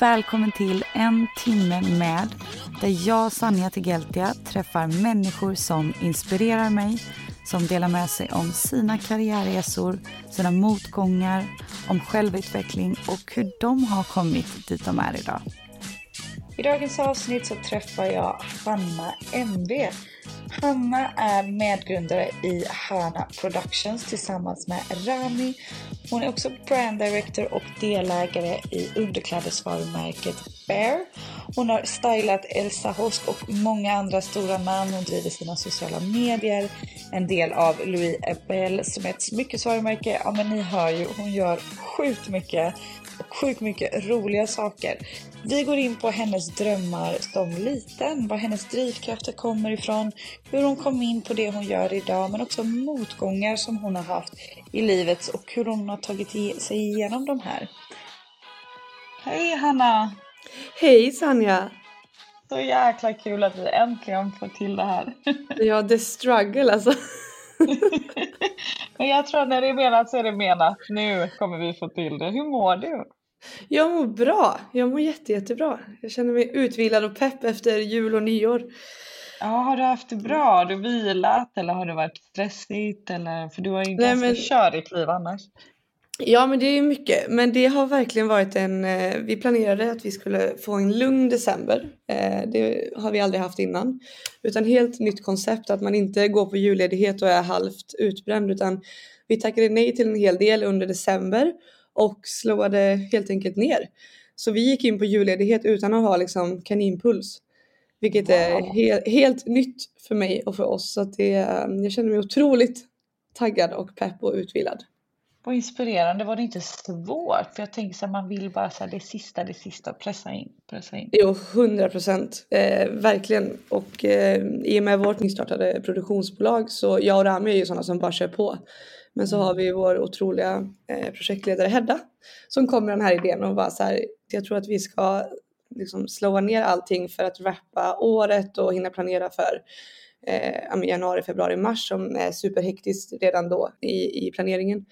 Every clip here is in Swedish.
Välkommen till En timme med där jag, Sanja Tegeltia, träffar människor som inspirerar mig, som delar med sig om sina karriärresor, sina motgångar, om självutveckling och hur de har kommit dit de är idag. I dagens avsnitt så träffar jag Hanna MB Hanna är medgrundare i Hanna Productions tillsammans med Rami. Hon är också brand director och delägare i underklädesvarumärket Bear. Hon har stylat Elsa Hosk och många andra stora namn. Hon driver sina sociala medier. En del av Louis Ebel som är ett smyckesvarumärke. Ja men ni hör ju, hon gör sjukt mycket och sjukt mycket roliga saker. Vi går in på hennes drömmar som liten, var hennes drivkrafter kommer ifrån, hur hon kom in på det hon gör idag, men också motgångar som hon har haft i livet och hur hon har tagit sig igenom de här. Hej Hanna! Hej Sanja! Så jäkla kul att vi äntligen får till det här. Ja, the struggle alltså. Men jag tror att när det är menat så är det menat. Nu kommer vi få till det. Hur mår du? Jag mår bra. Jag mår jätte, jättebra. Jag känner mig utvilad och pepp efter jul och nyår. Ja, har du haft det bra? Har du vilat eller har det varit stressigt? Eller, för du har ju Nej, ganska men- körigt liv annars. Ja, men det är mycket. Men det har verkligen varit en... eh, Vi planerade att vi skulle få en lugn december. Eh, Det har vi aldrig haft innan. Utan helt nytt koncept att man inte går på julledighet och är halvt utbränd utan vi tackade nej till en hel del under december och slåade helt enkelt ner. Så vi gick in på julledighet utan att ha liksom kaninpuls. Vilket är Wow. he- helt nytt för mig och för oss. Så det, jag känner mig otroligt taggad och pepp och utvilad. Och inspirerande. Var det inte svårt? För jag tänker så här, man vill bara så här, det sista, det sista, pressa in, pressa in. Jo, 100 procent. Eh, verkligen. Och eh, i och med vårt nystartade produktionsbolag så jag och Rami är ju sådana som bara kör på. Men så har vi vår otroliga eh, projektledare Hedda som kom med den här idén och var så här, jag tror att vi ska liksom slå ner allting för att rappa året och hinna planera för eh, januari, februari, mars som är superhektiskt redan då i, i planeringen.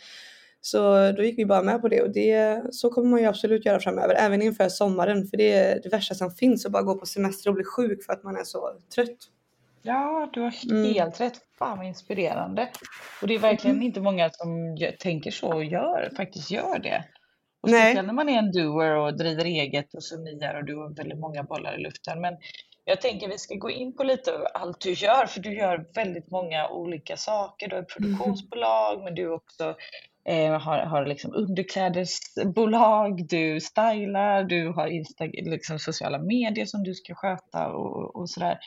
Så då gick vi bara med på det och det, så kommer man ju absolut göra framöver, även inför sommaren. För det är det värsta som finns att bara gå på semester och bli sjuk för att man är så trött. Ja, du har Mm. helt rätt. Fan vad inspirerande. Och det är verkligen inte många som tänker så och gör, faktiskt gör det. Och Nej. speciellt när man är en doer och driver eget och gör och du har väldigt många bollar i luften. Men jag tänker vi ska gå in på lite av allt du gör, för du gör väldigt många olika saker. Du har produktionsbolag, men du också eh, har, har liksom underklädesbolag, du stylar, du har Insta- liksom sociala medier som du ska sköta och, och sådär.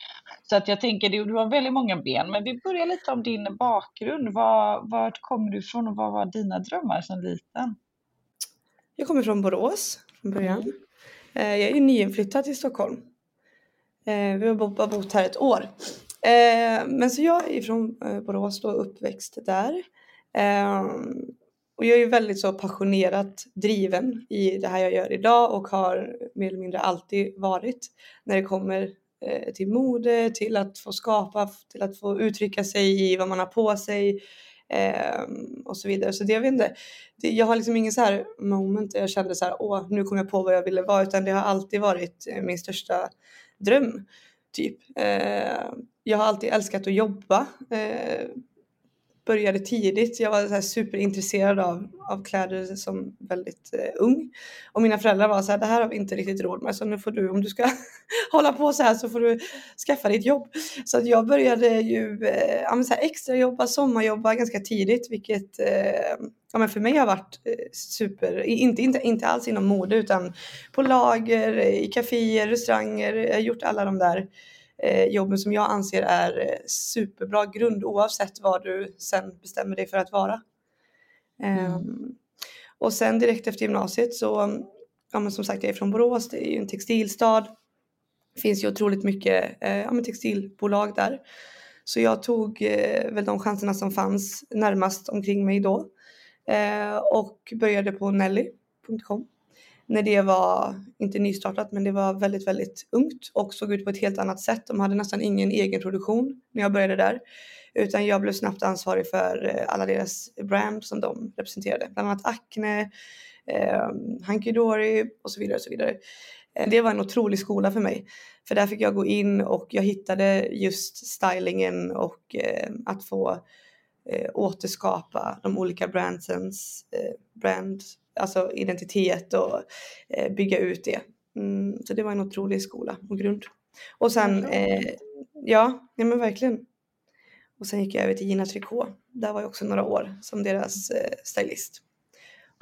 Så att jag tänker, du, har väldigt många ben, men vi börjar lite om din bakgrund. Var, vart kommer du ifrån och vad var dina drömmar som liten? Jag kommer från Borås från början. Eh, jag är nyinflyttad till Stockholm. Eh, vi har bara bott här ett år. Eh, men så jag är från Borås då, uppväxt där. Och jag är ju väldigt så passionerat driven i det här jag gör idag och har mer eller mindre alltid varit när det kommer eh, till mode, till att få skapa, till att få uttrycka sig i vad man har på sig ehm, och så vidare. Så det, jag vet inte, jag har liksom ingen så här moment där jag kände så här, åh, nu kom jag på vad jag ville vara, utan det har alltid varit eh, min största dröm. Typ. Eh, jag har alltid älskat att jobba. Började tidigt. Jag var så här superintresserad av, av kläder som väldigt eh, ung. Och mina föräldrar var så här, det här har vi inte riktigt råd med så nu får du, om du ska hålla på så här så får du skaffa ditt jobb. Så att jag började ju eh, ja, så här extra jobba, sommarjobba ganska tidigt vilket eh, ja, men för mig har varit eh, super, inte, inte, inte alls inom mode utan på lager, i kaféer, restauranger, jag har gjort alla de där eh, jobben som jag anser är eh, superbra grund oavsett vad du sen bestämmer dig för att vara. Mm. Um, och sen direkt efter gymnasiet så, ja men som sagt jag är från Borås, det är ju en textilstad. Det finns ju otroligt mycket eh, ja, men textilbolag där. Så jag tog eh, väl de chanserna som fanns närmast omkring mig då. Eh, och började på Nelly.com. När det var, inte nystartat, men det var väldigt, väldigt ungt och såg ut på ett helt annat sätt. De hade nästan ingen egen produktion när jag började där. Utan jag blev snabbt ansvarig för eh, alla deras brand som de representerade. Bland annat Acne, eh, Hunky Dory och så vidare. Och så vidare. Eh, det var en otrolig skola för mig. För där fick jag gå in och jag hittade just stylingen och eh, att få eh, återskapa de olika brandsens eh, brand, alltså identitet och eh, bygga ut det. Mm, så det var en otrolig skola och grund. Och sen, eh, ja, ja men verkligen. Och sen gick jag över till Gina Tricot. Där var jag också några år som deras eh, stylist.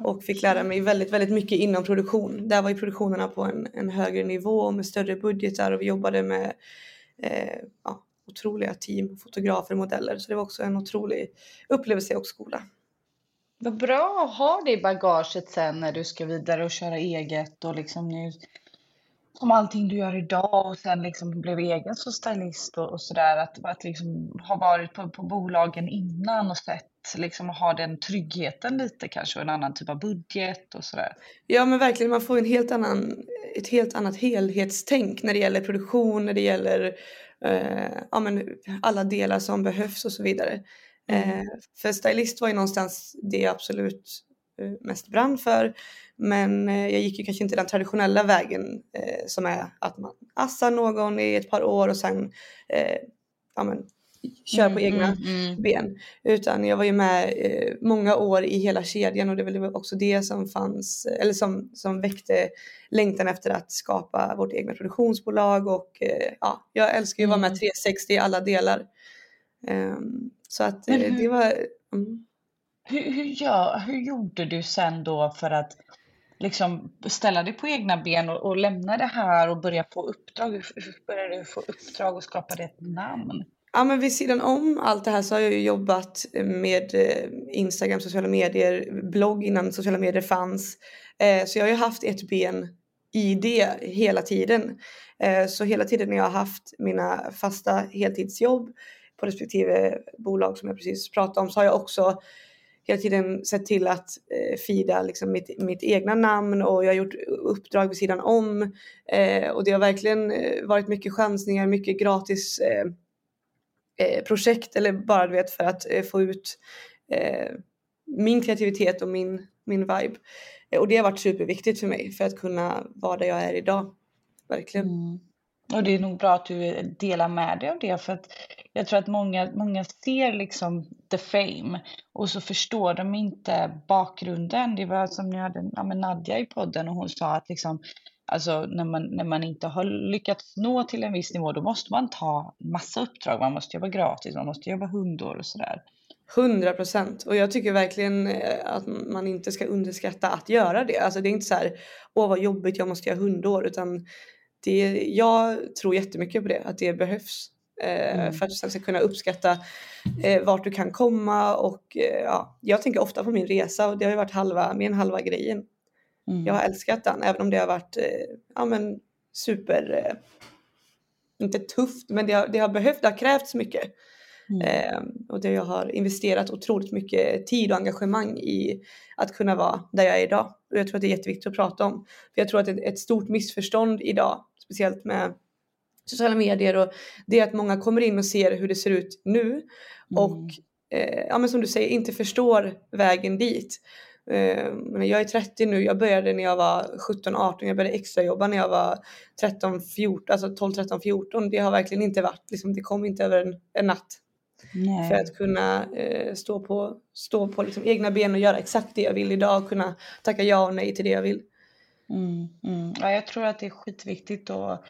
Och fick lära mig väldigt, väldigt mycket inom produktion. Där var ju produktionerna på en, en högre nivå med större budgetar och vi jobbade med eh, ja, otroliga team, fotografer och modeller. Så det var också en otrolig upplevelse och skola. Vad bra att ha det i bagaget sen när du ska vidare och köra eget och liksom nu som allting du gör idag och sen liksom blev egen som stylist och, och sådär. Att, att liksom ha varit på, på bolagen innan och sett liksom ha den tryggheten lite kanske och en annan typ av budget och sådär. Ja men verkligen, man får en helt annan, ett helt annat helhetstänk när det gäller produktion, när det gäller eh, ja, men alla delar som behövs och så vidare. Mm. Eh, för stylist var ju någonstans det jag absolut eh, mest brann för. Men eh, jag gick ju kanske inte den traditionella vägen eh, som är att man assar någon i ett par år och sen eh, ja, men, kör på mm, egna mm, mm. ben. Utan jag var ju med eh, många år i hela kedjan och det var också det som fanns, eller som, som väckte längtan efter att skapa vårt egna produktionsbolag och eh, ja, jag älskar ju att vara med 360 mm. i alla delar. Um, så att eh, hur, det var... Mm. Hur, hur, gör, hur gjorde du sen då för att liksom ställa dig på egna ben och, och lämna det här och börja få uppdrag? Hur, började du få uppdrag och skapa det ett namn? Ja men vid sidan om allt det här så har jag ju jobbat med eh, Instagram, sociala medier, blogg innan sociala medier fanns. Eh, så jag har ju haft ett ben i det hela tiden. Så hela tiden när jag har haft mina fasta heltidsjobb på respektive bolag som jag precis pratade om så har jag också hela tiden sett till att eh, fida liksom mitt, mitt egna namn och jag har gjort uppdrag vid sidan om. Eh, och det har verkligen eh, varit mycket chansningar, mycket gratis eh, eh, projekt eller bara du vet för att eh, få ut eh, min kreativitet och min, min vibe. Eh, och det har varit superviktigt för mig för att kunna vara där jag är idag. Verkligen. Mm. Och det är nog bra att du delar med dig av det för att jag tror att många, många ser liksom the fame och så förstår de inte bakgrunden. Det var som ni hade ja, Nadja i podden och hon sa att liksom Alltså när man, när man inte har lyckats nå till en viss nivå då måste man ta massa uppdrag. Man måste jobba gratis, man måste jobba hundår och sådär. 100 procent och jag tycker verkligen eh, att man inte ska underskatta att göra det. Alltså det är inte så här, åh vad jobbigt jag måste göra hundår utan det, jag tror jättemycket på det, att det behövs. Eh, mm. För att sen ska kunna uppskatta eh, vart du kan komma och eh, ja, jag tänker ofta på min resa och det har ju varit halva, än halva grejen. Mm. Jag har älskat den även om det har varit eh, ja, men super, eh, inte tufft men det har, det har behövt, det har krävts mycket. Mm. Eh, och det jag har investerat otroligt mycket tid och engagemang i att kunna vara där jag är idag. Och jag tror att det är jätteviktigt att prata om. För jag tror att ett, ett stort missförstånd idag, speciellt med sociala medier och det är att många kommer in och ser hur det ser ut nu mm. och eh, ja, men som du säger inte förstår vägen dit. Eh, jag är 30 nu, jag började när jag var 17-18, jag började extrajobba när jag var 13, 14, alltså 12, 13, 14. Det har verkligen inte varit, liksom, det kom inte över en, en natt. Nej. För att kunna eh, stå på, stå på liksom egna ben och göra exakt det jag vill idag och kunna tacka ja och nej till det jag vill. Mm, mm. Ja, jag tror att det är skitviktigt att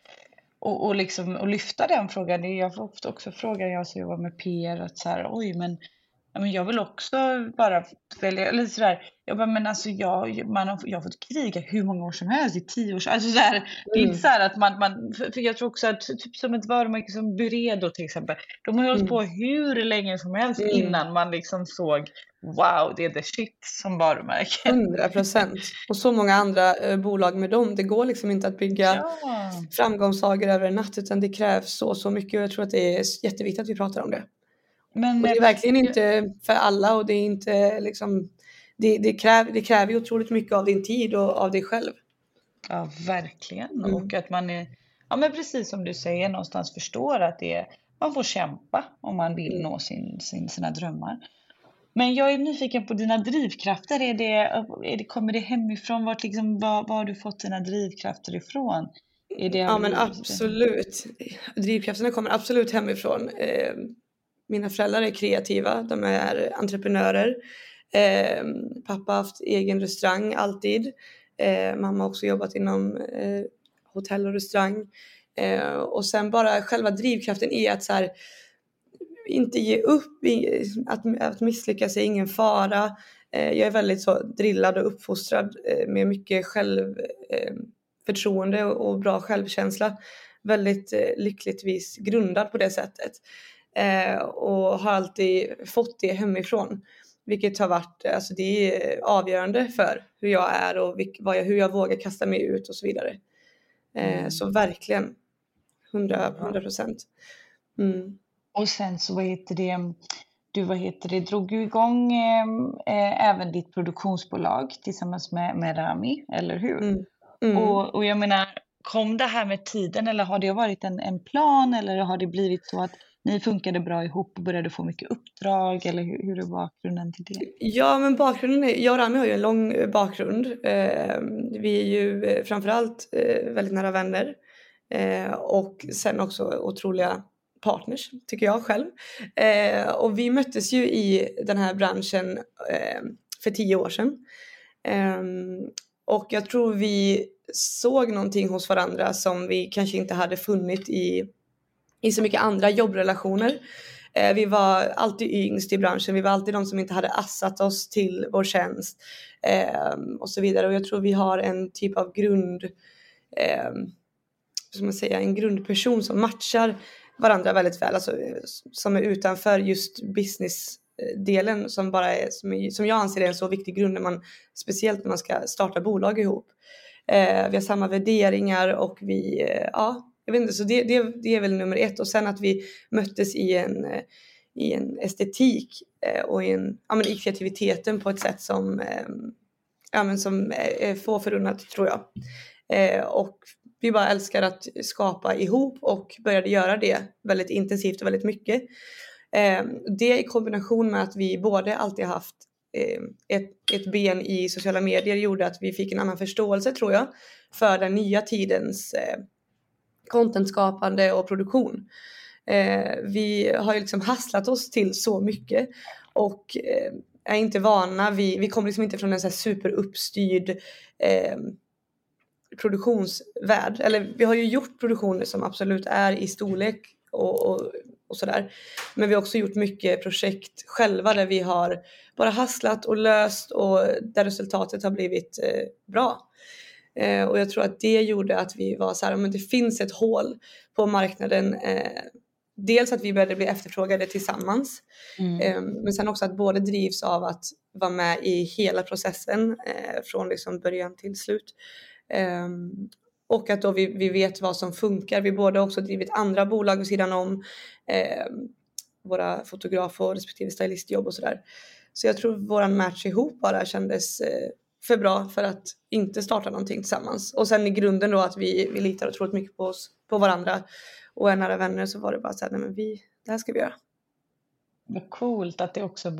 och, och, liksom, och lyfta den frågan. Jag får ofta också frågan, jag som jobbar med PR, att så här, oj men men jag vill också bara välja, eller sådär, jag bara, men alltså jag, man har, jag har fått kriga hur många år som helst, i tio år, alltså sådär, mm. det är inte mm. så att man, man för jag tror också att typ som ett varumärke som Buredo till exempel, de har ju hållit mm. på hur länge som helst mm. innan man liksom såg wow, det är the shit som varumärke. 100 procent. Och så många andra eh, bolag med dem. Det går liksom inte att bygga ja. framgångssagor över en natt utan det krävs så, så mycket och jag tror att det är jätteviktigt att vi pratar om det. Men, och det är verkligen inte för alla och det är inte liksom det, det, kräver, det kräver ju otroligt mycket av din tid och av dig själv. Ja, verkligen. Mm. Och att man är, ja men precis som du säger, någonstans förstår att det är, man får kämpa om man vill mm. nå sin, sin, sina drömmar. Men jag är nyfiken på dina drivkrafter. Är det, är det, kommer det hemifrån? Vart liksom, var, var har du fått dina drivkrafter ifrån? Ja men absolut. Drivkrafterna kommer absolut hemifrån. Mina föräldrar är kreativa, de är entreprenörer. Eh, pappa har haft egen restaurang alltid. Eh, mamma har också jobbat inom eh, hotell och restaurang. Eh, och sen bara själva drivkraften är att så här, inte ge upp, att, att misslyckas är ingen fara. Eh, jag är väldigt så drillad och uppfostrad eh, med mycket självförtroende eh, och bra självkänsla. Väldigt eh, lyckligtvis grundad på det sättet. Och har alltid fått det hemifrån. Vilket har varit, alltså det är avgörande för hur jag är och vad jag, hur jag vågar kasta mig ut och så vidare. Mm. Så verkligen, 100 procent. Mm. Och sen så vad heter det, du vad heter det, drog ju igång ehm, eh, även ditt produktionsbolag tillsammans med, med Rami, eller hur? Mm. Mm. Och, och jag menar, kom det här med tiden eller har det varit en, en plan eller har det blivit så att ni funkade bra ihop och började få mycket uppdrag eller hur, hur är bakgrunden till det? Ja men bakgrunden är, jag och Rami har ju en lång eh, bakgrund. Eh, vi är ju eh, framförallt eh, väldigt nära vänner eh, och sen också otroliga partners tycker jag själv. Eh, och vi möttes ju i den här branschen eh, för tio år sedan. och jag tror vi såg någonting hos varandra som vi kanske inte hade funnit i i så mycket andra jobbrelationer. Eh, vi var alltid yngst i branschen, vi var alltid de som inte hade assat oss till vår tjänst eh, och så vidare. Och jag tror vi har en typ av grund, eh, ska man säga, en grundperson som matchar varandra väldigt väl, alltså som är utanför just businessdelen som bara är, som, är, som jag anser är en så viktig grund när man, speciellt när man ska starta bolag ihop. Eh, vi har samma värderingar och vi, eh, ja, jag vet inte, så det, det, det är väl nummer ett och sen att vi möttes i en, eh, i en estetik eh, och i, en, ja, men i kreativiteten på ett sätt som, eh, ja, men som är få förunnat tror jag. Och vi bara älskar att skapa ihop och började göra det väldigt intensivt och väldigt mycket. Det i kombination med att vi både alltid haft ett, ett ben i sociala medier gjorde att vi fick en annan förståelse tror jag för den nya tidens contentskapande och produktion. Eh, vi har ju liksom hasslat oss till så mycket och eh, är inte vana, vi, vi kommer liksom inte från en så här superuppstyrd eh, produktionsvärld. Eller vi har ju gjort produktioner som absolut är i storlek och, och, och sådär. Men vi har också gjort mycket projekt själva där vi har bara hasslat och löst och där resultatet har blivit eh, bra. Eh, och jag tror att det gjorde att vi var så här, men det finns ett hål på marknaden. Eh, dels att vi började bli efterfrågade tillsammans, mm. eh, men sen också att båda drivs av att vara med i hela processen eh, från liksom början till slut. Ehm, och att då vi, vi vet vad som funkar. Vi båda också drivit andra bolag vid sidan om ehm, våra fotograf och respektive stylistjobb och sådär. Så jag tror våran match ihop bara kändes eh, för bra för att inte starta någonting tillsammans. Och sen i grunden då att vi, vi litar otroligt mycket på oss, på varandra och är nära vänner så var det bara så här, nej men vi, det här ska vi göra. Vad coolt att det också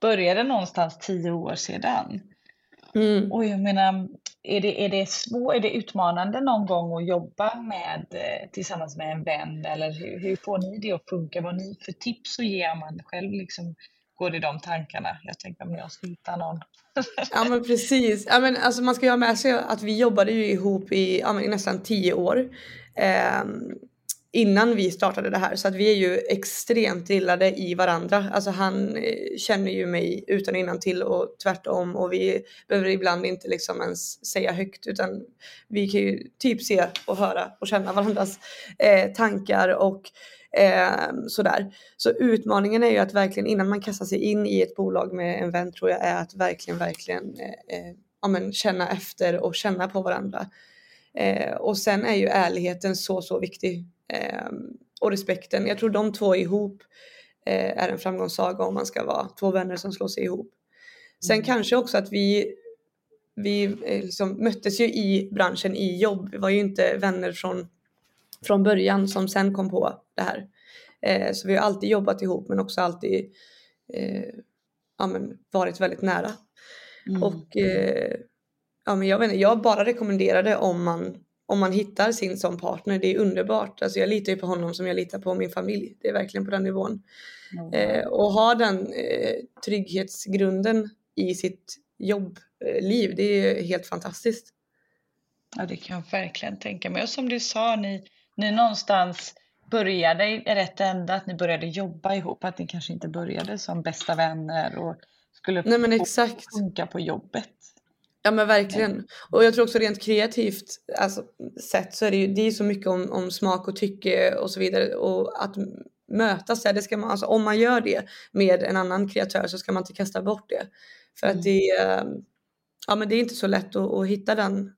började någonstans tio år sedan. Mm. Och jag menar, är det, är, det svår, är det utmanande någon gång att jobba med, eh, tillsammans med en vän? Eller hur, hur får ni det att funka? Vad ni för tips att ge om man själv liksom går i de tankarna? Jag tänker om jag ska hitta någon ja men precis. Ja, men, alltså, man ska ju ha med sig att vi jobbade ju ihop i, ja, i nästan tio år. Eh, innan vi startade det här så att vi är ju extremt drillade i varandra. Alltså han eh, känner ju mig utan och innan till och tvärtom och vi behöver ibland inte liksom ens säga högt utan vi kan ju typ se och höra och känna varandras eh, tankar och eh, sådär. Så utmaningen är ju att verkligen innan man kastar sig in i ett bolag med en vän tror jag är att verkligen, verkligen eh, eh ja, men känna efter och känna på varandra. Eh, och sen är ju ärligheten så, så viktig. Eh, och respekten. Jag tror de två ihop eh, är en framgångssaga om man ska vara två vänner som slår sig ihop. Sen mm. kanske också att vi, vi eh, liksom möttes ju i branschen i jobb. Vi var ju inte vänner från, från början som sen kom på det här. Eh, så vi har alltid jobbat ihop men också alltid eh, ja, men varit väldigt nära. Mm. Och ja, men jag, vet inte, jag bara rekommenderar det om man, om man hittar sin som partner. Det är underbart. Alltså jag litar ju på honom som jag litar på min familj. Det är verkligen på den nivån. Mm. Eh, och ha den eh, trygghetsgrunden i sitt jobbliv, det är helt fantastiskt. Ja, det kan jag verkligen tänka mig. Och som du sa, ni, ni någonstans började i rätt ända, att ni började jobba ihop, att ni kanske inte började som bästa vänner och skulle Nej, men exakt. funka på jobbet. Ja men verkligen. Och jag tror också rent kreativt alltså, sett så är det ju det är så mycket om, om smak och tycke och så vidare. Och att mötas där, det ska man, alltså, om man gör det med en annan kreatör så ska man inte kasta bort det. För mm. att det, ja, men det är inte så lätt att, att hitta den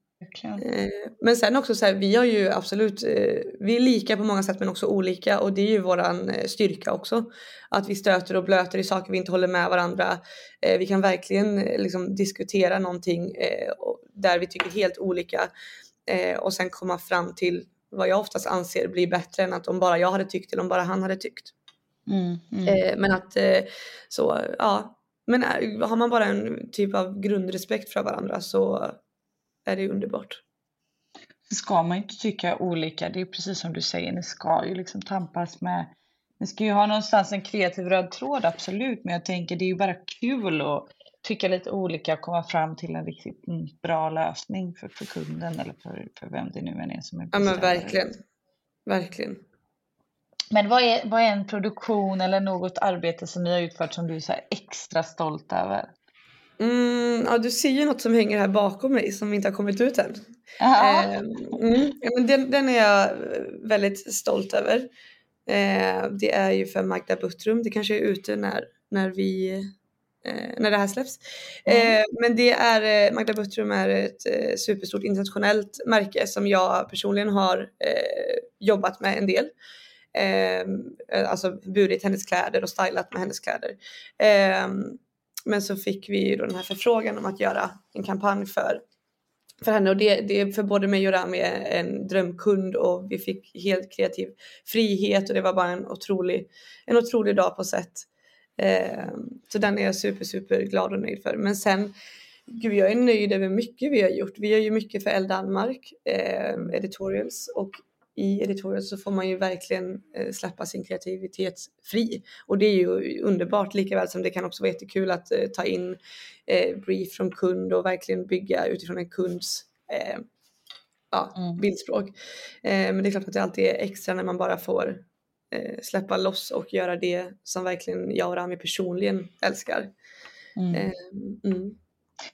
men sen också så här, vi har ju absolut, eh, vi är lika på många sätt men också olika och det är ju våran eh, styrka också. Att vi stöter och blöter i saker vi inte håller med varandra. Vi kan verkligen liksom diskutera någonting där vi tycker helt olika och sen komma fram till vad jag oftast anser blir bättre än att om bara jag hade tyckt eller om bara han hade tyckt. Mm, mm. Men att så, ja. Men har man bara en typ av grundrespekt för varandra så är det underbart. Så ska man inte tycka olika. Det är precis som du säger, ni ska ju liksom tampas med ni ska ju ha någonstans en kreativ röd tråd, absolut. Men jag tänker det är ju bara kul att tycka lite olika och komma fram till en riktigt bra lösning för, för kunden eller för, för vem det nu än är som är Ja men verkligen. Verkligen. Men vad är, vad är en produktion eller något arbete som ni har utfört som du är extra stolt över? Mm, ja, du ser ju något som hänger här bakom mig som inte har kommit ut än. Eh, mm, ja, men den, den, är jag väldigt stolt över. Eh, det är ju för Magda Buttrum. Det kanske är ute när, när, vi, eh, när det här släpps. Mm. men det är, Magda Buttrum är ett eh, superstort internationellt märke som jag personligen har eh, jobbat med en del. alltså burit hennes kläder och stylat med hennes kläder. Men så fick vi ju då den här förfrågan om att göra en kampanj för, för henne och det, det för både mig och Rami är en drömkund och vi fick helt kreativ frihet och det var bara en otrolig, en otrolig dag på sätt. Eh, så den är jag super, super glad och nöjd för. Men sen, gud jag är nöjd över mycket vi har gjort. Vi gör ju mycket för El Danmark, eh, editorials och i editorial så får man ju verkligen eh, släppa sin kreativitet fri. Och det är ju underbart lika väl som det kan också vara jättekul att eh, ta in eh, brief från kund och verkligen bygga utifrån en kunds ja, mm. bildspråk. men det är klart att det alltid är extra när man bara får släppa loss och göra det som verkligen jag och Rami personligen älskar. Mm. Mm.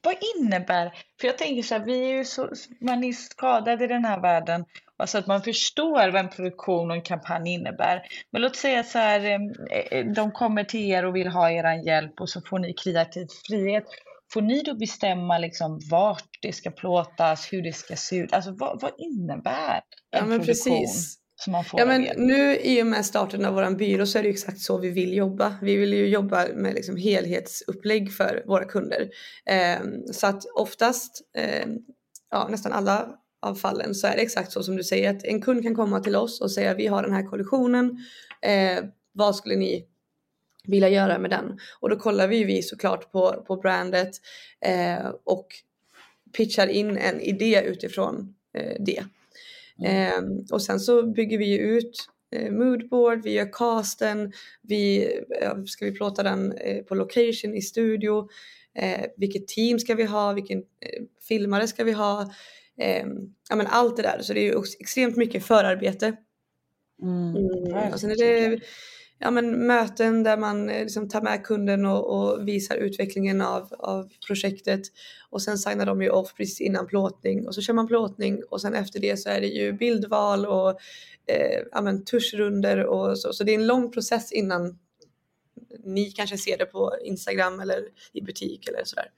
Vad innebär, för jag tänker så här, vi är ju så, man är skadad i den här världen Alltså att man förstår vad en produktion och en kampanj innebär. Men låt säga så här, eh, eh, de kommer till er och vill ha er hjälp och så får ni kreativ frihet. Får ni då bestämma liksom vart det ska plåtas, hur det ska se ut? Alltså vad, vad innebär en ja, men produktion? Precis. Som man får ja, men nu i och med starten av vår byrå så är det exakt så vi vill jobba. Vi vill ju jobba med liksom helhetsupplägg för våra kunder. Eh, så att oftast, eh, ja, nästan alla av fallen så är det exakt så som du säger att en kund kan komma till oss och säga vi har den här kollektionen. Eh, vad skulle ni vilja göra med den? Och då kollar vi vi såklart på, på brandet eh, och pitchar in en idé utifrån eh, det. Mm. Eh, och sen så bygger vi ut eh, moodboard, vi gör casten, vi, ska vi plåta den eh, på location i studio, vilket team ska vi ha, vilken filmare ska vi ha, eh, ja men allt det där. Så det är ju extremt mycket förarbete. Mm. Mm. Och sen är det ja, men, möten där man eh, liksom tar med kunden och, och, visar utvecklingen av, av projektet. Och sen signar de ju off precis innan plåtning och så kör man plåtning och sen efter det så är det ju bildval och eh, ja, men, tuschrunder och så. Så det är en lång process innan ni kanske ser det på Instagram eller i butik eller sådär.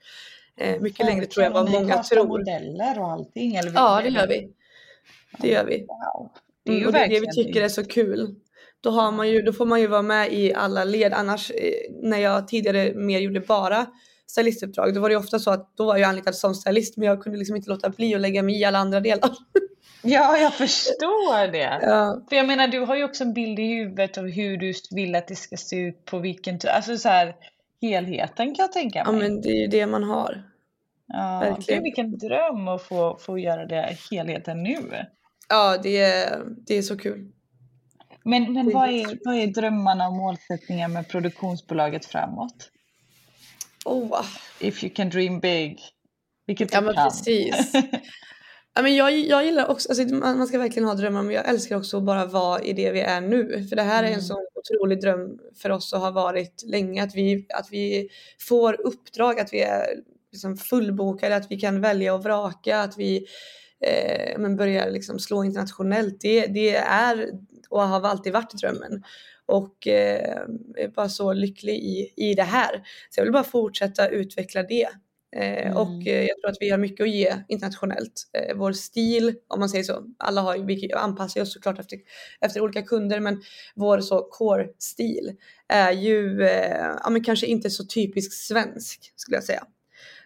Eh, mycket längre tror jag vad många tror. modeller och allting? Eller ja, det gör vi. Det gör vi. Wow. Det är ju mm, och det är det vi tycker är så kul. Då, har man ju, då får man ju vara med i alla led. Annars eh, när jag tidigare mer gjorde bara stylistuppdrag då var det ofta så att då var jag anlitad som stylist men jag kunde liksom inte låta bli att lägga mig i alla andra delar. Ja, jag förstår det. Ja. För jag menar, du har ju också en bild i huvudet av hur du vill att det ska se ut på vilken Alltså så här, helheten kan jag tänka mig. Ja, men det är ju det man har. Ja, Verkligen. vilken dröm att få, få göra det helheten nu. Ja, det är, det är så kul. Men, men vad, är, vad är drömmarna och målsättningar med produktionsbolaget framåt? Oh. If you can dream big. Vilket ja, men kan. precis. ja, men jag, jag gillar också, alltså, man ska verkligen ha drömmar men jag älskar också att bara vara i det vi är nu. För det här är en mm. sån otrolig dröm för oss och har varit länge. Att vi, att vi får uppdrag, att vi är liksom fullbokade, att vi kan välja och vraka, att vi eh, men börjar liksom slå internationellt. Det, det är och har alltid varit drömmen. Och eh, är bara så lycklig i, i det här. Så jag vill bara fortsätta utveckla det. Eh, mm. Och eh, jag tror att vi har mycket att ge internationellt. Eh, vår stil, om man säger så, alla har vi anpassar oss såklart efter, efter olika kunder, men vår så core-stil är ju ja, men kanske inte så typisk svensk skulle jag säga.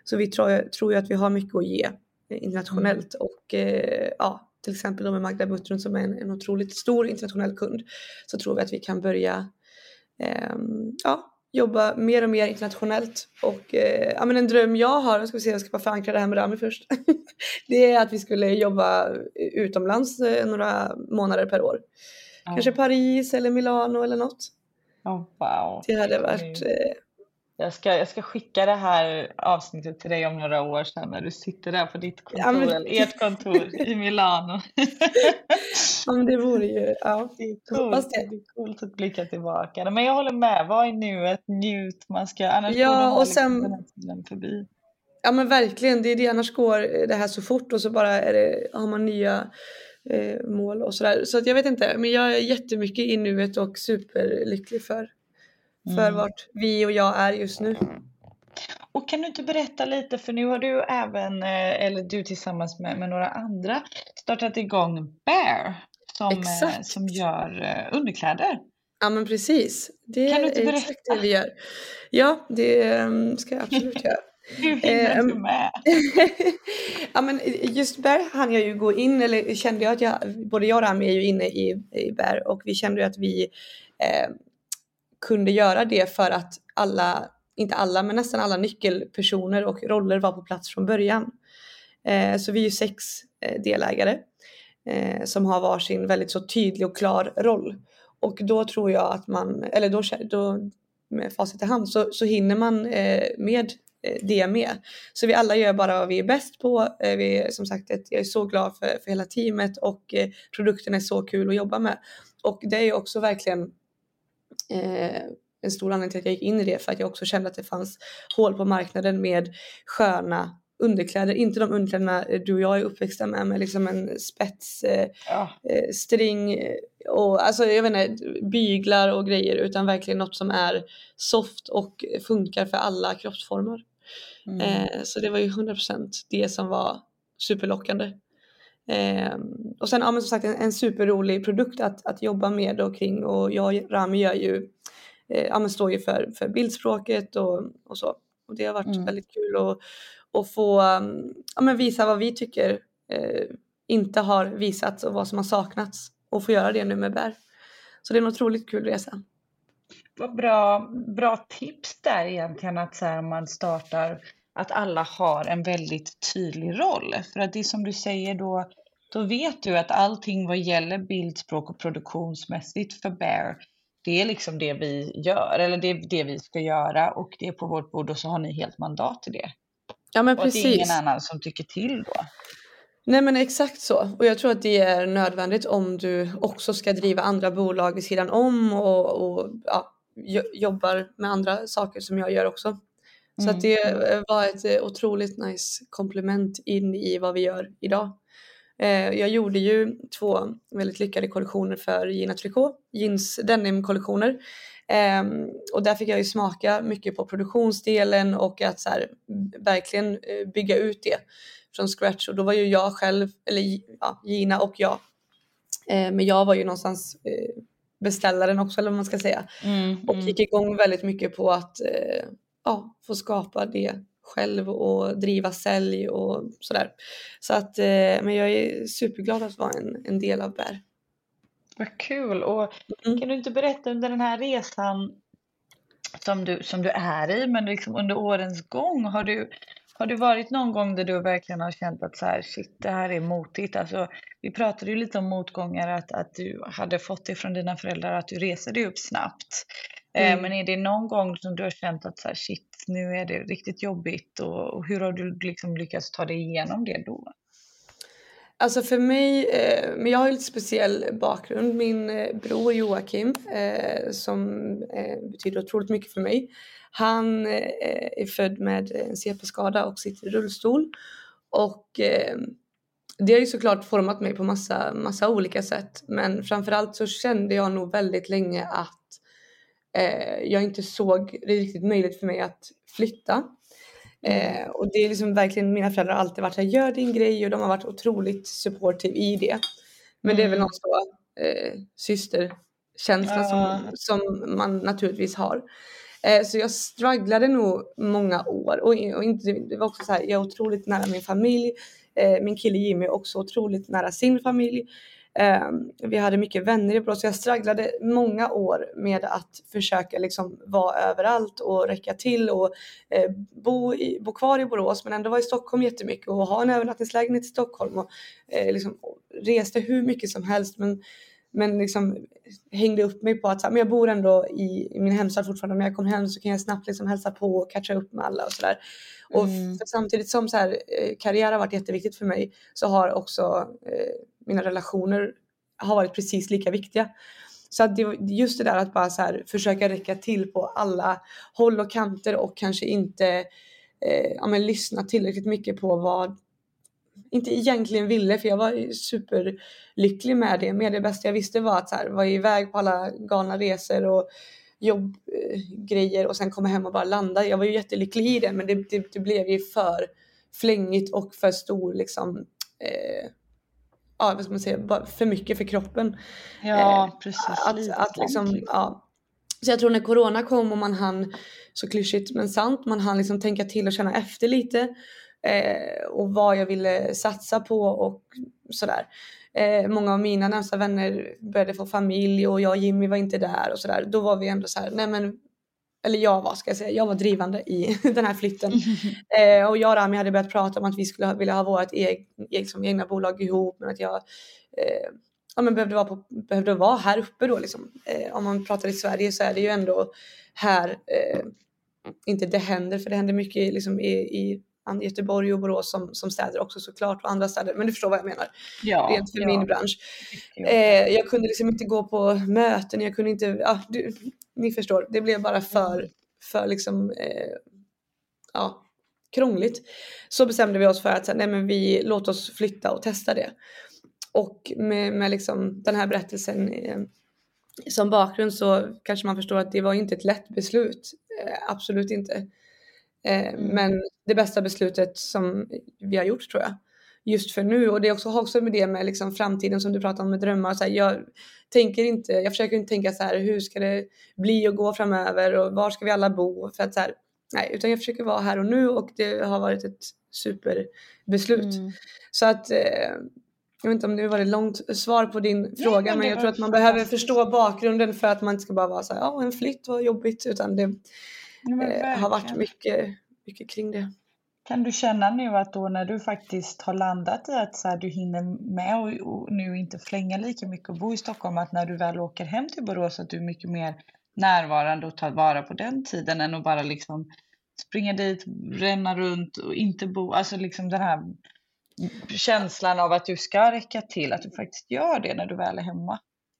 Så vi tror, tror ju att vi har mycket att ge internationellt mm. och ja, till exempel då med Magda Butrun som är en, en otroligt stor internationell kund så tror vi att vi kan börja eh, ja, jobba mer och mer internationellt. Och eh, ja, men en dröm jag har, jag ska se, jag ska bara förankra det här med Rami först. det är att vi skulle jobba utomlands eh, några månader per år. Kanske Paris eller Milano eller något. Oh, wow. Det hade varit eh, jag ska, jag ska skicka det här avsnittet till dig om några år sedan när du sitter där på ditt kontor, ja, men... eller ert kontor i Milano. ja men det vore ju, ja. Det är coolt, det. det är coolt att blicka tillbaka. Men jag håller med, var i nuet, njut, man ska, annars ja, och sen, förbi. Ja men verkligen, det är det, annars går det här så fort och så bara är det, har man nya eh, mål och sådär. Så att jag vet inte, men jag är jättemycket i nuet och superlycklig för för mm. vart vi och jag är just nu. Och kan du inte berätta lite, för nu har du även, eh, eller du tillsammans med, med några andra, startat igång Bear som, eh, som gör eh, underkläder. Ja men precis. Det kan du inte berätta? är exakt det vi gör. Ja, det ehm, ska jag absolut göra. Hur hinner du med? ja men just Bear hann jag ju gå in, eller kände jag att jag, både jag och Rami är ju inne i, i Bear och vi kände ju att vi eh, kunde göra det för att alla, inte alla, men nästan alla nyckelpersoner och roller var på plats från början. Eh, så vi är ju sex eh, delägare eh, som har varsin väldigt så tydlig och klar roll. Och då tror jag att man, eller då, då med facit i hand så, så hinner man eh, med eh, det med. Så vi alla gör bara vad vi är bäst på. Eh, vi är, som sagt, ett, jag är så glad för, för hela teamet och eh, produkten är så kul att jobba med. Och det är ju också verkligen eh, en stor anledning till att jag gick in i det för att jag också kände att det fanns hål på marknaden med sköna underkläder, inte de underkläderna du och jag är uppväxta med med liksom en spets, eh, ja. Eh, string och alltså jag vet inte, byglar och grejer utan verkligen något som är soft och funkar för alla kroppsformer. Mm. Eh, så det var ju 100% det som var superlockande. Eh, och sen ja, men som sagt en, en superrolig produkt att, att jobba med och kring och jag och Rami gör ju, eh, ja, men står ju för, för bildspråket och, och så. Och det har varit mm. väldigt kul att, att få ja, men visa vad vi tycker eh, inte har visats och vad som har saknats och få göra det nu med Bär. Så det är en otroligt kul resa. Vad bra, bra tips där egentligen att så här, man startar att alla har en väldigt tydlig roll. För att det är som du säger då, då vet du att allting vad gäller bildspråk och produktionsmässigt för Bear, det är liksom det vi gör, eller det är det vi ska göra och det är på vårt bord och så har ni helt mandat till det. Ja men och precis. Och det är ingen annan som tycker till då. Nej men exakt så och jag tror att det är nödvändigt om du också ska driva andra bolag vid sidan om och, och ja, jobbar med andra saker som jag gör också. Så mm. att det var ett otroligt nice komplement in i vad vi gör idag. Eh, jag gjorde ju två väldigt lyckade kollektioner för Gina Tricot, jeans denim-kollektioner. Um, och där fick jag ju smaka mycket på produktionsdelen och att så här, verkligen bygga ut det från scratch. Och då var ju jag själv, eller ja, Gina och jag, men jag var ju någonstans beställaren också eller vad man ska säga. Mm, och mm. gick igång väldigt mycket på att ja, få skapa det själv och driva sälj och sådär. Så att, men jag är superglad att vara en, en del av Bär. Vad kul! Och mm. kan du inte berätta under den här resan som du, som du är i, men liksom under årens gång, har du, har du varit någon gång där du verkligen har känt att så här, shit, det här är motigt? Alltså, vi pratade ju lite om motgångar, att, att du hade fått det från dina föräldrar, att du reser dig upp snabbt. Eh, mm. Men är det någon gång som du har känt att så här, shit, nu är det riktigt jobbigt och, och hur har du liksom lyckats ta dig igenom det då? Alltså för mig, eh, men jag har ju lite speciell bakgrund. Min eh, bror Joakim, eh, som betyder otroligt mycket för mig. Han är född med en CP-skada och sitter i rullstol. Och det har ju såklart format mig på massa, massa olika sätt. Men framförallt så kände jag nog väldigt länge att jag inte såg det riktigt möjligt för mig att flytta. Eh, och det är liksom verkligen, mina föräldrar har alltid varit såhär, gör din grej och de har varit otroligt supportive i det. Men mm. det är väl mm. någon så eh, systerkänsla ja. som, som man naturligtvis har. Eh, så jag strugglade nog många år och, och inte, det var också så här, jag är otroligt nära min familj. Eh, min kille Jimmy är också otroligt nära sin familj. Um, vi hade mycket vänner i Borås så jag stragglade många år med att försöka liksom vara överallt och räcka till och uh, bo, i, bo kvar i Borås men ändå vara i Stockholm jättemycket och ha en övernattningslägenhet i Stockholm och uh, liksom reste hur mycket som helst men, men liksom hängde upp mig på att men jag bor ändå i, i min hemstad fortfarande men jag kommer hem så kan jag snabbt liksom hälsa på och catcha upp med alla och sådär. Och mm. samtidigt som så här, eh, karriär har varit jätteviktigt för mig så har också eh, mina relationer har varit precis lika viktiga. Så att det, just det där att bara så här, försöka räcka till på alla håll och kanter och kanske inte eh, ja, men lyssna tillräckligt mycket på vad inte egentligen ville för jag var superlycklig med det. Men det bästa jag visste var att så här, vara iväg på alla galna resor och jobbgrejer eh, och sen komma hem och bara landa. Jag var ju jättelycklig i det men det, det, det blev ju för flängigt och för stor liksom eh, ja, vad ska man säga, för mycket för kroppen. Ja, eh, precis. Att, att liksom, ja. Så jag tror när corona kom och man hann, så klyschigt men sant, man hann liksom tänka till och känna efter lite. Eh, och vad jag ville satsa på och sådär. Eh, många av mina närmsta vänner började få familj och jag och Jimmy var inte där och sådär. Då var vi ändå så här, nej men eller jag var ska jag säga, jag var drivande i den här flytten. Eh, och jag och Rami hade börjat prata om att vi skulle vilja ha vårt eg, liksom, egna bolag ihop men att jag eh, ja, men behövde, vara på, behövde vara här uppe då liksom. Eh, om man pratar i Sverige så är det ju ändå här, eh, inte det händer för det händer mycket liksom, i, i Göteborg och Borås som, som städer också såklart och andra städer. Men du förstår vad jag menar. Ja, Rent för ja. min bransch. Eh, jag kunde liksom inte gå på möten, jag kunde inte, ja, du, ni förstår. Det blev bara för, mm. för liksom, eh, ja, krångligt. Så bestämde vi oss för att nej men vi låt oss flytta och testa det. Och med, med liksom den här berättelsen eh, som bakgrund så kanske man förstår att det var inte ett lätt beslut. Eh, absolut inte. Eh, mm. Men det bästa beslutet som vi har gjort tror jag. Just för nu och det är också, också med det med liksom framtiden som du pratar om med drömmar. Så här, jag tänker inte, jag försöker inte tänka så här hur ska det bli och gå framöver och var ska vi alla bo? För att så här, nej, utan jag försöker vara här och nu och det har varit ett superbeslut. Mm. Så att eh, jag vet inte om det var ett långt svar på din Nej, fråga men jag tror att man behöver förstå bakgrunden för att man inte ska bara vara så här, ja en flytt var jobbigt utan det eh, har varit mycket, mycket kring det. Kan du känna nu att då när du faktiskt har landat i att så här, du hinner med och, och, nu inte flänga lika mycket och bo i Stockholm, att när du väl åker hem till Borås att du är mycket mer närvarande och tar vara på den tiden än att bara liksom springa dit, ränna runt och inte bo, alltså liksom den här känslan av att du ska räcka till, att du faktiskt gör det när du väl är hemma.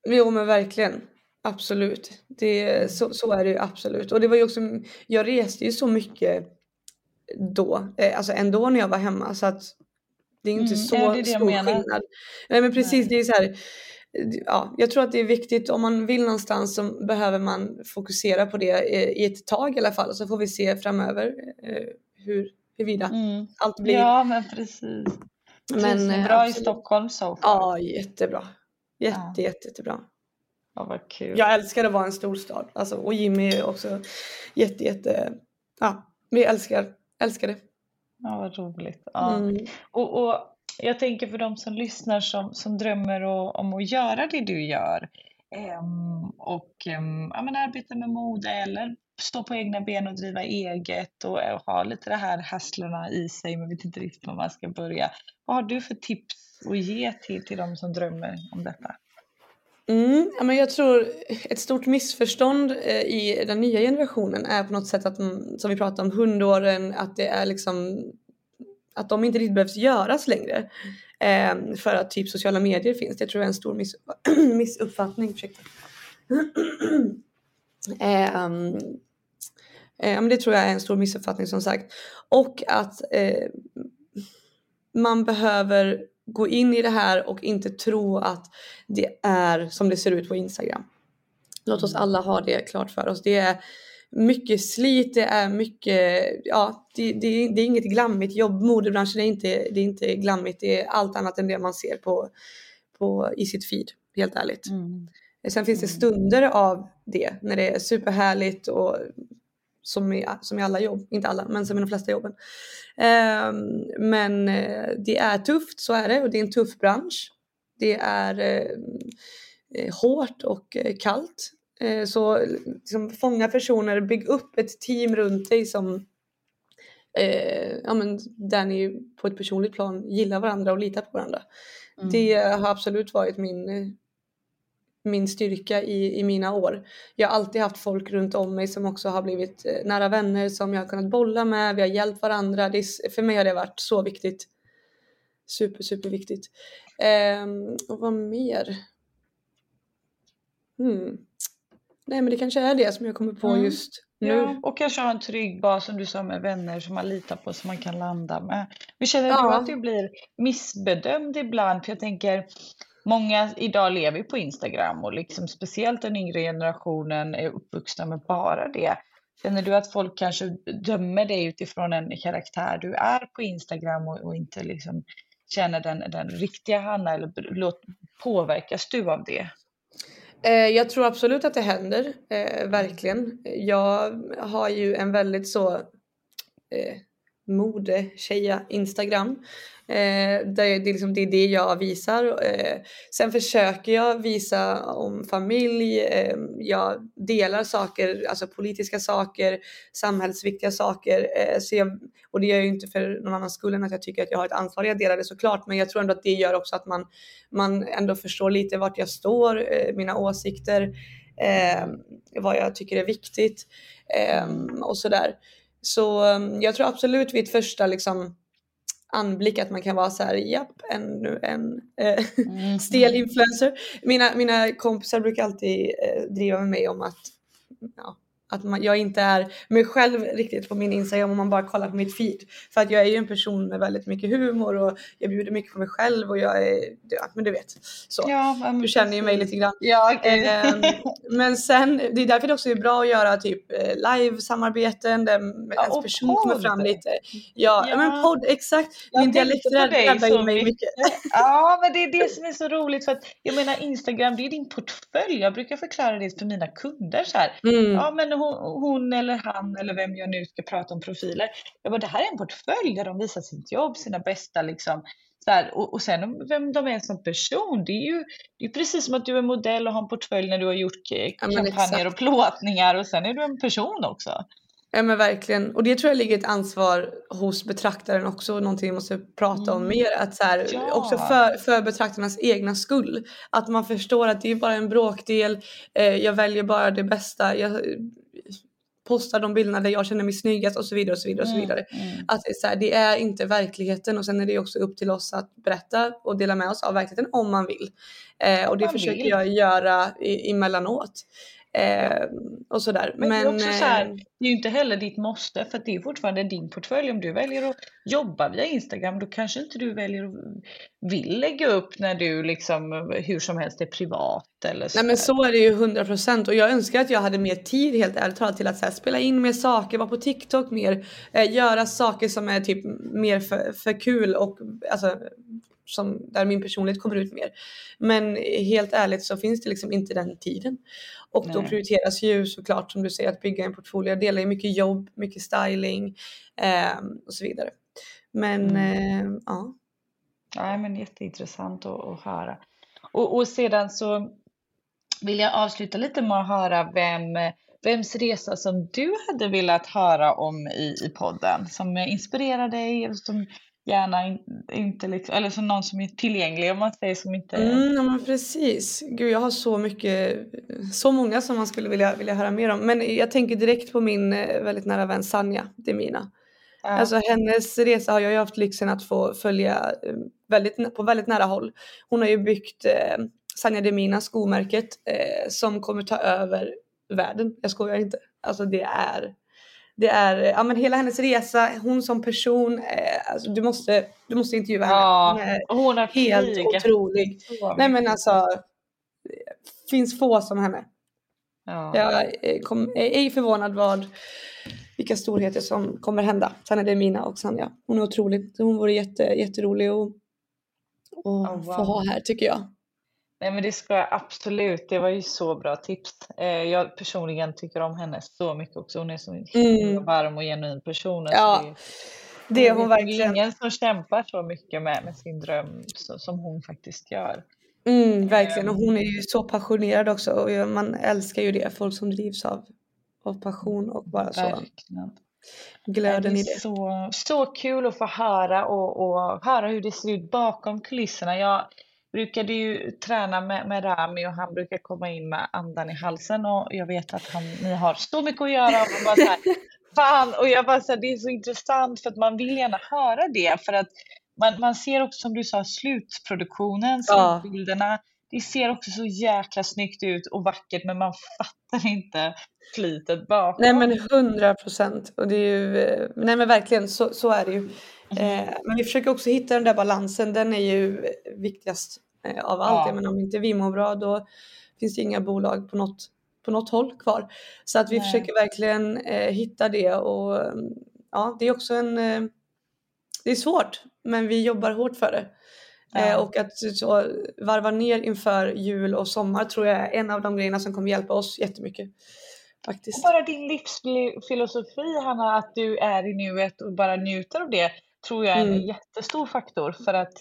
Jo men verkligen. Absolut. Det, så, så är det ju absolut. Och det var ju också, jag reste ju så mycket då, eh, alltså ändå när jag var hemma så att det är inte Mm, så det är det jag stor menar. skillnad. Nej men precis, Nej. det är så här, ja, jag tror att det är viktigt om man vill någonstans så behöver man fokusera på det eh, i ett tag i alla fall så får vi se framöver eh, hur, huruvida Mm. allt blir. Ja, men precis. Men, bra i absolut. Stockholm så. Ja, jättebra. Jätte, Ja. jätte, jättebra. Ja, vad kul. Jag älskar att vara en storstad. Alltså, och Jimmy är också jätte, jätte, ja, vi älskar, älskar det. Ja, vad roligt. Ja. Mm. Och, och jag tänker för de som lyssnar som, som drömmer och, om att göra det du gör ehm, och ehm, ja, men arbeta med mode eller stå på egna ben och driva eget och, och ha lite det här hasslarna i sig men vet inte riktigt var man ska börja. Vad har du för tips att ge till, till de som drömmer om detta? Mm, men jag tror ett stort missförstånd eh, i den nya generationen är på något sätt att, mm, som vi pratade om, hundåren, att det är liksom att de inte riktigt behövs göras längre. Eh, för att typ sociala medier finns. Det tror jag är en stor miss, missuppfattning. Ehm, eh, men det tror jag är en stor missuppfattning som sagt. Och att eh, man behöver gå in i det här och inte tro att det är som det ser ut på Instagram. Låt oss alla ha det klart för oss. Det är mycket slit, det är mycket, ja, det, det, det är inget glammigt jobb. Modebranschen är inte, det är inte glammigt, det är allt annat än det man ser på, på, i sitt feed, helt ärligt. Sen finns det stunder av det när det är superhärligt och som i, som i alla jobb, inte alla men som i de flesta jobben. Ehm, men eh, det är tufft, så är det och det är en tuff bransch. Det är eh, eh, hårt och eh, kallt. Eh, så liksom, fånga personer, bygg upp ett team runt dig som eh, ja, men där ni på ett personligt plan gillar varandra och litar på varandra. Det har absolut varit min, min styrka i, i mina år. Jag har alltid haft folk runt om mig som också har blivit eh, nära vänner som jag har kunnat bolla med. Vi har hjälpt varandra. Det är, för mig har det varit så viktigt. Super, super viktigt. Ehm, och vad mer? Hmm. Nej men det kanske är det som jag kommer på Mm. just nu. Ja, och kanske ha en trygg bas som du sa med vänner som man litar på som man kan landa med. Men känner du Ja. att du blir missbedömd ibland? För jag tänker, många idag lever på Instagram och liksom speciellt den yngre generationen är uppvuxna med bara det. Känner du att folk kanske dömer dig utifrån en karaktär du är på Instagram och, och inte liksom känner den, den riktiga Hanna eller låt, påverkas du av det? Eh, jag tror absolut att det händer, eh, verkligen. Jag har ju en väldigt så eh, modetjeja Instagram. Eh, det, är liksom, det är det jag visar. Eh, sen försöker jag visa om familj, eh, jag delar saker, alltså politiska saker, samhällsviktiga saker. Eh, så jag, och det gör jag ju inte för någon annans skull än att jag tycker att jag har ett ansvar. Jag delar det såklart, men jag tror ändå att det gör också att man, man ändå förstår lite vart jag står, eh, mina åsikter, eh, vad jag tycker är viktigt eh, och sådär. Så eh, jag tror absolut vid ett första liksom anblick att man kan vara så här, japp, ännu en eh, Mm. stel influencer. Mina, mina kompisar brukar alltid eh, driva med mig om att, ja, att man, jag inte är mig själv riktigt på min Instagram om man bara kollar på mitt feed. För att jag är ju en person med väldigt mycket humor och jag bjuder mycket på mig själv och jag är, ja men du vet. Så. Ja, Du känner ju mig lite grann. Ja, okej. Ehm, men sen, det är därför det också är bra att göra typ eh, live-samarbeten där Ja, ens person kommer podd. fram lite. Ja, ja. men podd, exakt. Min dialekt räddar ju mig mycket. Ja, men det är det som är så roligt för att jag menar Instagram, det är din portfölj. Jag brukar förklara det för mina kunder så här. Mm. Ja, men hon, hon eller han eller vem jag nu ska prata om profiler. Jag bara, det här är en portfölj där de visar sitt jobb, sina bästa liksom. Så här, och, och sen vem de är som person, det är ju det är precis som att du är modell och har en portfölj när du har gjort eh, Ja, kampanjer exakt. och plåtningar och sen är du en person också. Ja men verkligen. Och det tror jag ligger ett ansvar hos betraktaren också. Någonting vi måste prata om Mm. mer. Att så här, Ja. Också för, för betraktarnas egna skull. Att man förstår att det är bara en bråkdel. Eh, jag väljer bara det bästa. Jag posta de bilderna där jag känner mig snyggast och så vidare och så vidare och så Mm, vidare. mm. Att det är, så här, det är inte verkligheten och sen är det också upp till oss att berätta och dela med oss av verkligheten om man vill. Eh, och det man försöker vill. jag göra i, emellanåt. Eh, och sådär. Men, det är också så här, eh, det är ju inte heller ditt måste för det är fortfarande din portfölj. Om du väljer att jobba via Instagram då kanske inte du väljer att vill lägga upp när du liksom hur som helst är privat eller så. Nej men så är det ju 100% och jag önskar att jag hade mer tid helt ärligt talat till att så här, spela in mer saker, vara på TikTok mer, eh, göra saker som är typ mer för, för kul och alltså som, där min personlighet kommer ut mer. Men helt ärligt så finns det liksom inte den tiden. Och då Nej. prioriteras ju såklart som du säger att bygga en portfolio. Delar ju mycket jobb, mycket styling eh, och så vidare. Men Mm. eh, ja. Nej, men jätteintressant att, att höra. Och, och sedan så vill jag avsluta lite med att höra vem, vems resa som du hade velat höra om i, i podden som inspirerar dig som gärna in, inte liksom, eller som någon som är tillgänglig om man säger som inte Mm, ja men precis. Gud jag har så mycket, så många som man skulle vilja, vilja höra mer om. Men jag tänker direkt på min eh, väldigt nära vän Sanja Demina. Ja. Alltså hennes resa har jag ju haft lyxen att få följa eh, väldigt, på väldigt nära håll. Hon har ju byggt eh, Sanja Demina skomärket eh, som kommer ta över världen. Jag skojar inte. Alltså det är det är, ja men hela hennes resa, hon som person, eh, alltså du måste, du måste intervjua henne. Ja, Hon är helt krigat otrolig. så Nej men alltså, finns få som henne. Ja. Jag eh, kom, är ej förvånad vad, vilka storheter som kommer hända. Sen är det Mina och Sanja. Hon är otrolig. Hon vore jätte, jätterolig att och Oh, få wow. ha här tycker jag. Nej men det ska jag absolut, det var ju så bra tips. Eh, jag personligen tycker om henne så mycket också. Hon är så Mm. varm och genuin person. Alltså Ja, det, Det är hon vet ju verkligen. ingen som kämpar så mycket med, med sin dröm så, som hon faktiskt gör. Mm, verkligen. Och hon är ju så passionerad också. Och man älskar ju det. Folk som drivs av, av passion och bara så Verkligen. glöden det i är det. så, så kul att få höra och, och höra hur det ser ut bakom kulisserna. Jag brukade ju träna med, med Rami och han brukar komma in med andan i halsen och jag vet att han, ni har så mycket att göra. Och bara så här, Fan, och jag bara så här, det är så intressant för att man vill gärna höra det för att man, man ser också som du sa slutproduktionen, Ja. slutbilderna. Det ser också så jäkla snyggt ut och vackert men man fattar inte slitet bakom. Nej men hundra procent. Och det är ju, eh, nej men verkligen så, så är det ju. Eh, men vi försöker också hitta den där balansen. Den är ju viktigast eh, av allt. Ja. Menar, om inte vi mår bra då finns det inga bolag på något, på något håll kvar. Så att vi Nej. försöker verkligen eh, hitta det och ja det är också en eh, det är svårt men vi jobbar hårt för det. Ja. och att så varva ner inför jul och sommar tror jag är en av de grejerna som kommer hjälpa oss jättemycket. Faktiskt. Bara din livsfilosofi, Hanna, att du är i nuet och bara njuter av det, tror jag är en Mm. jättestor faktor. För att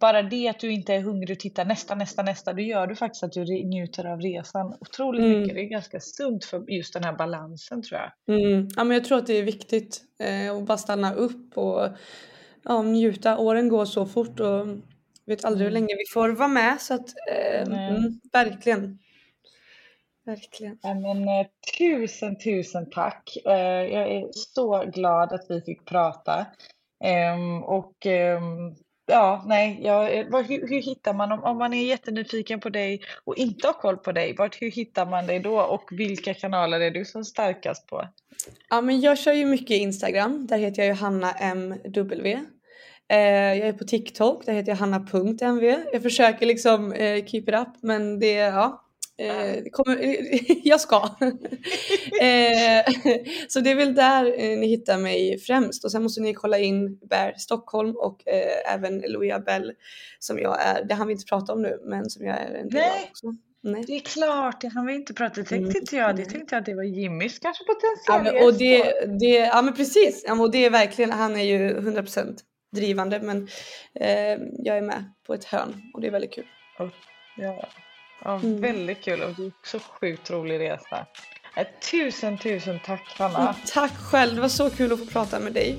bara det att du inte är hungrig och tittar nästa, nästa, nästa, då gör du faktiskt att du njuter av resan otroligt Mm. mycket. Det är ganska sunt för just den här balansen tror jag. Mm. Ja, men jag tror att det är viktigt eh, att bara stanna upp och ja, njuta. Åren går så fort och vet aldrig hur Mm. länge vi får vara med. Så att, eh, mm, verkligen. Verkligen. Ja, men, eh, tusen, tusen tack. Eh, jag är så glad att vi fick prata. Um, och um, ja, nej, ja, eh, var, hur, hur hittar man, om, om man är jättenyfiken på dig och inte har koll på dig, vart, hur hittar man dig då och vilka kanaler är du som starkast på? Ja, men jag kör ju mycket Instagram. Där heter jag ju Hanna MW. Eh, jag är på TikTok. Där heter jag hanna.mv. Jag försöker liksom eh, keep it up men det, ja. Eh, kommer, jag ska. eh, så det är väl där eh, ni hittar mig främst och sen måste ni kolla in Bear Stockholm och eh, även Louia Bell som jag är, det har vi inte prata om nu men som jag är en del av Nej. också. Nej. Det är klart, det har vi inte pratat, det tänkte Mm, inte jag. Det tänkte jag att det var Jimmys kanske Ja, potentiella men, och det, det, ja men precis, ja, och det är verkligen, han är ju 100% drivande men eh, jag är med på ett hörn och det är väldigt kul. Ja, ja Mm. väldigt kul och det är också sjukt rolig resa. Eh, Tusen, tusen tack Hanna. Tack själv, det var så kul att få prata med dig.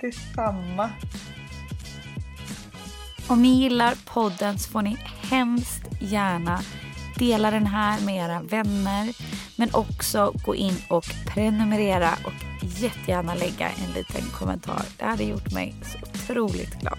Detsamma. Om ni gillar podden så får ni hemskt gärna dela den här med era vänner, Men också gå in och prenumerera och jättegärna lägga en liten kommentar. Det hade gjort mig så otroligt glad.